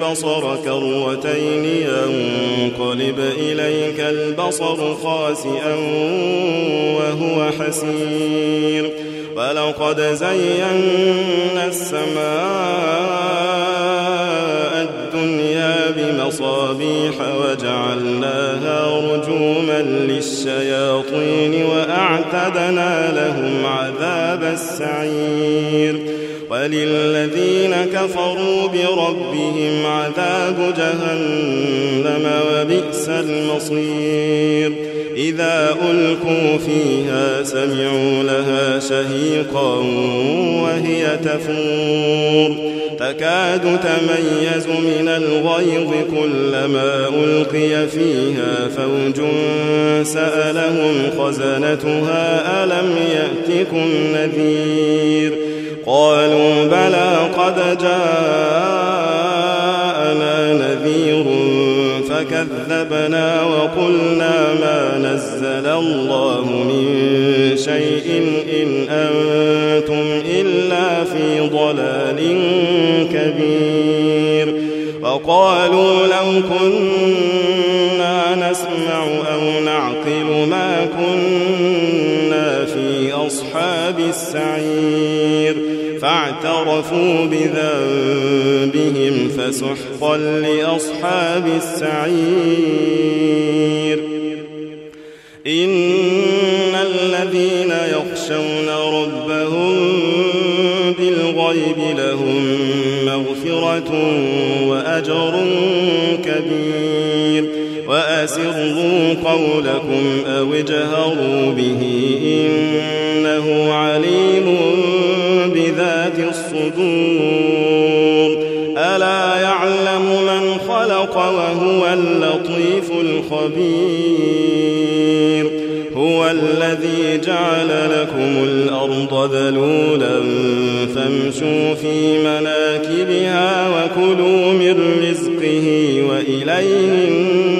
البصر كروتين ينقلب إليك البصر خاسئا وهو حسير. ولقد زينا السماء الدنيا بمصابيح وجعلناها رجوما للشياطين وأعتدنا لهم عذاب السعير. وللذين كفروا بربهم عذاب جهنم وبئس المصير. إذا ألقوا فيها سمعوا لها شهيقا وهي تفور. تكاد تميز من الغيظ كلما ألقي فيها فوج سألهم خزنتها ألم يأتكم نذير. قالوا بلى قد جاءنا نذير فكذبنا وقلنا ما نزل الله من شيء إن أنتم إلا في ضلال كبير وقالوا لو كنا نسمع أو نعقل ما كنا أصحاب السعير. فاعترفوا بذنبهم فسحقا لأصحاب السعير. إن الذين يخشون ربهم بالغيب لهم مغفرة وأجر كبير. وأسروا قولكم أو اجهروا به إنه عليم بذات الصدور. ألا يعلم من خلق وهو اللطيف الخبير. هو الذي جعل لكم الأرض ذلولا فامشوا في مناكبها وكلوا من رزقه وإليه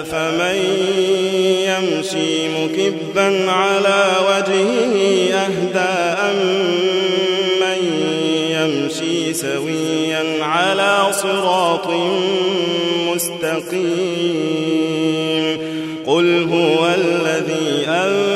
أفمن يمشي مكبا على وجهه أهدى أم من يمشي سويا على صراط مستقيم قل هو الذي أنزل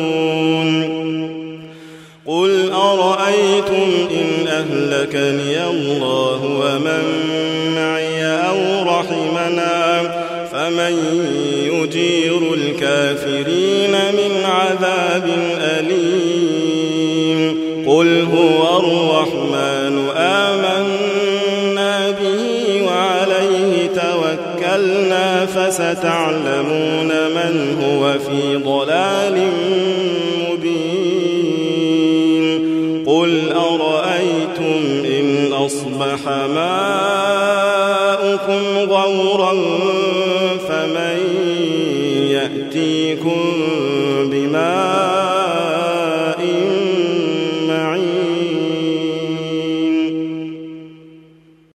أهلكني الله ومن معي أو رحمنا فمن يجير الكافرين من عذاب أليم قل هو الرحمن آمنا به وعليه توكلنا فستعلمون من هو في ضلال مبين قل أرأيتم أصبح ماؤكم غورا فمن يأتيكم بماء